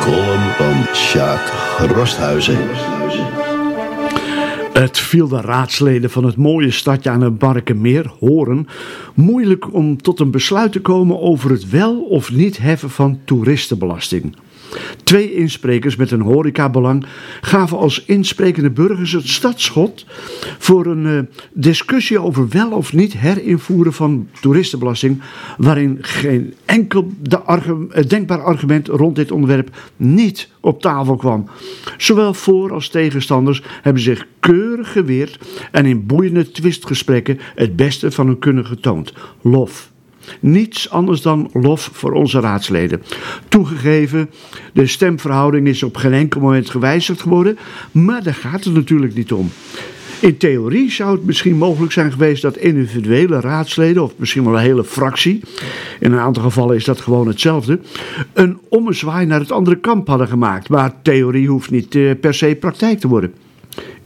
column van Rosthuizen. Het viel de raadsleden van het mooie stadje aan het Barkenmeer, Horen, moeilijk om tot een besluit te komen over het wel of niet heffen van toeristenbelasting. Twee insprekers met een horecabelang gaven als insprekende burgers het stadschot voor een uh, discussie over wel of niet herinvoeren van toeristenbelasting, waarin geen enkel argu denkbaar argument rond dit onderwerp niet op tafel kwam. Zowel voor als tegenstanders hebben zich keurig geweerd en in boeiende twistgesprekken het beste van hun kunnen getoond. Lof. Niets anders dan lof voor onze raadsleden. Toegegeven, de stemverhouding is op geen enkel moment gewijzigd geworden, maar daar gaat het natuurlijk niet om. In theorie zou het misschien mogelijk zijn geweest dat individuele raadsleden, of misschien wel een hele fractie, in een aantal gevallen is dat gewoon hetzelfde, een ommezwaai naar het andere kamp hadden gemaakt. Maar theorie hoeft niet eh, per se praktijk te worden.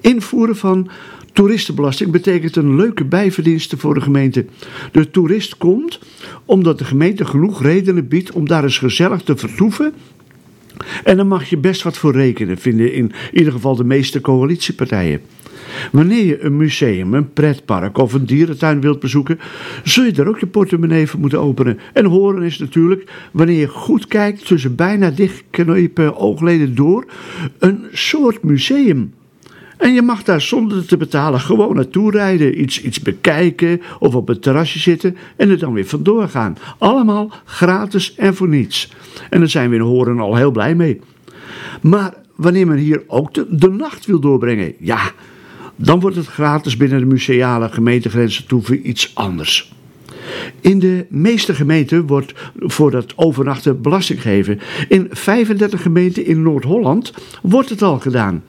Invoeren van Toeristenbelasting betekent een leuke bijverdienste voor de gemeente. De toerist komt omdat de gemeente genoeg redenen biedt om daar eens gezellig te vertoeven. En dan mag je best wat voor rekenen, vinden in ieder geval de meeste coalitiepartijen. Wanneer je een museum, een pretpark of een dierentuin wilt bezoeken, zul je daar ook je portemonnee voor moeten openen. En horen is natuurlijk, wanneer je goed kijkt tussen bijna dichtgeknepen oogleden door, een soort museum. En je mag daar zonder te betalen gewoon naartoe rijden, iets, iets bekijken of op het terrasje zitten en er dan weer vandoor gaan. Allemaal gratis en voor niets. En daar zijn we in Horen al heel blij mee. Maar wanneer men hier ook de, nacht wil doorbrengen, ja, dan wordt het gratis binnen de museale gemeentegrenzen toe voor iets anders. In de meeste gemeenten wordt voor dat overnachten belasting gegeven. In 35 gemeenten in Noord-Holland wordt het al gedaan.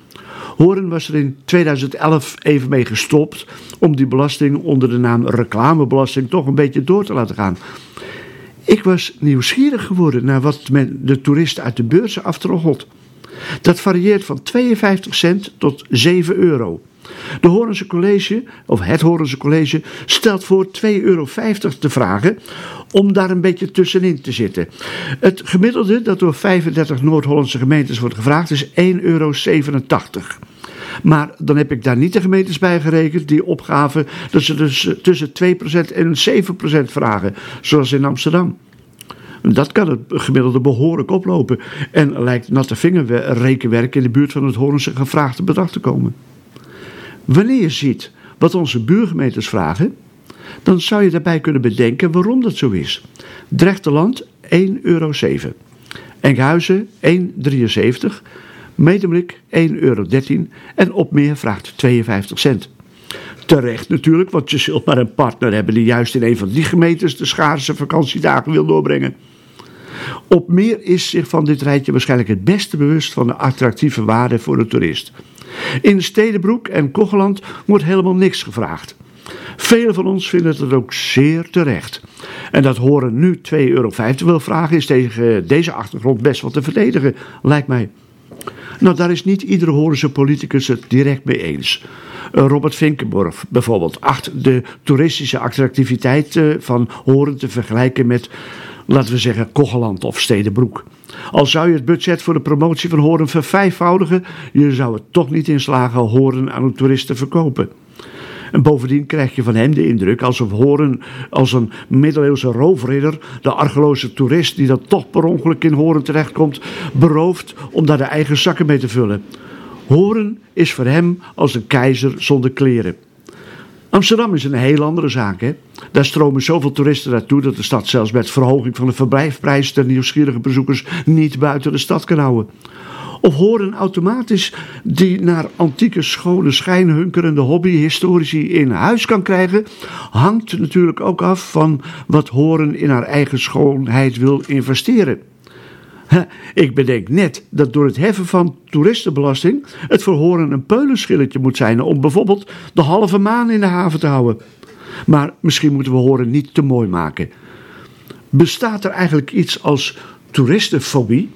Horen was er in 2011 even mee gestopt om die belasting onder de naam reclamebelasting toch een beetje door te laten gaan. Ik was nieuwsgierig geworden naar wat men de toeristen uit de beurzen aftroggelt. Dat varieert van 52 cent tot 7 euro. De Horense College, of het Horense College, stelt voor 2,50 euro te vragen om daar een beetje tussenin te zitten. Het gemiddelde dat door 35 Noord-Hollandse gemeentes wordt gevraagd is 1,87 euro. Maar dan heb ik daar niet de gemeentes bij gerekend die opgaven dat ze dus tussen 2% en 7% vragen, zoals in Amsterdam. Dat kan het gemiddelde behoorlijk oplopen en lijkt natte vingerrekenwerk in de buurt van het Hoornse gevraagde bedrag te komen. Wanneer je ziet wat onze buurgemeentes vragen, dan zou je daarbij kunnen bedenken waarom dat zo is. Drechterland 1,07 euro. Enkhuizen 1,73 Medemblik 1,13 euro en Opmeer vraagt 52 cent. Terecht natuurlijk, want je zult maar een partner hebben die juist in een van die gemeentes de schaarse vakantiedagen wil doorbrengen. Opmeer is zich van dit rijtje waarschijnlijk het beste bewust van de attractieve waarde voor de toerist. In Stedenbroek en Kogeland wordt helemaal niks gevraagd. Velen van ons vinden het ook zeer terecht. En dat horen nu 2,50 euro wil vragen is tegen deze achtergrond best wat te verdedigen, lijkt mij. Nou, daar is niet iedere Horense politicus het direct mee eens. Robert Vinkenborg bijvoorbeeld acht de toeristische attractiviteit van Horen te vergelijken met, laten we zeggen, Kogeland of Stedenbroek. Al zou je het budget voor de promotie van Horen vervijfvoudigen, je zou het toch niet in slagen Horen aan de toeristen verkopen. En bovendien krijg je van hem de indruk alsof Horen als een middeleeuwse roofridder de argeloze toerist die dat toch per ongeluk in Horen terechtkomt, berooft om daar de eigen zakken mee te vullen. Horen is voor hem als een keizer zonder kleren. Amsterdam is een heel andere zaak. Hè? Daar stromen zoveel toeristen naartoe dat de stad zelfs met verhoging van de verblijfprijs de nieuwsgierige bezoekers niet buiten de stad kan houden. Of horen automatisch die naar antieke schone schijnhunkerende hobbyhistorici in huis kan krijgen, hangt natuurlijk ook af van wat horen in haar eigen schoonheid wil investeren. Ik bedenk net dat door het heffen van toeristenbelasting het voor horen een peulenschilletje moet zijn om bijvoorbeeld de halve maan in de haven te houden. Maar misschien moeten we horen niet te mooi maken. Bestaat er eigenlijk iets als toeristenfobie?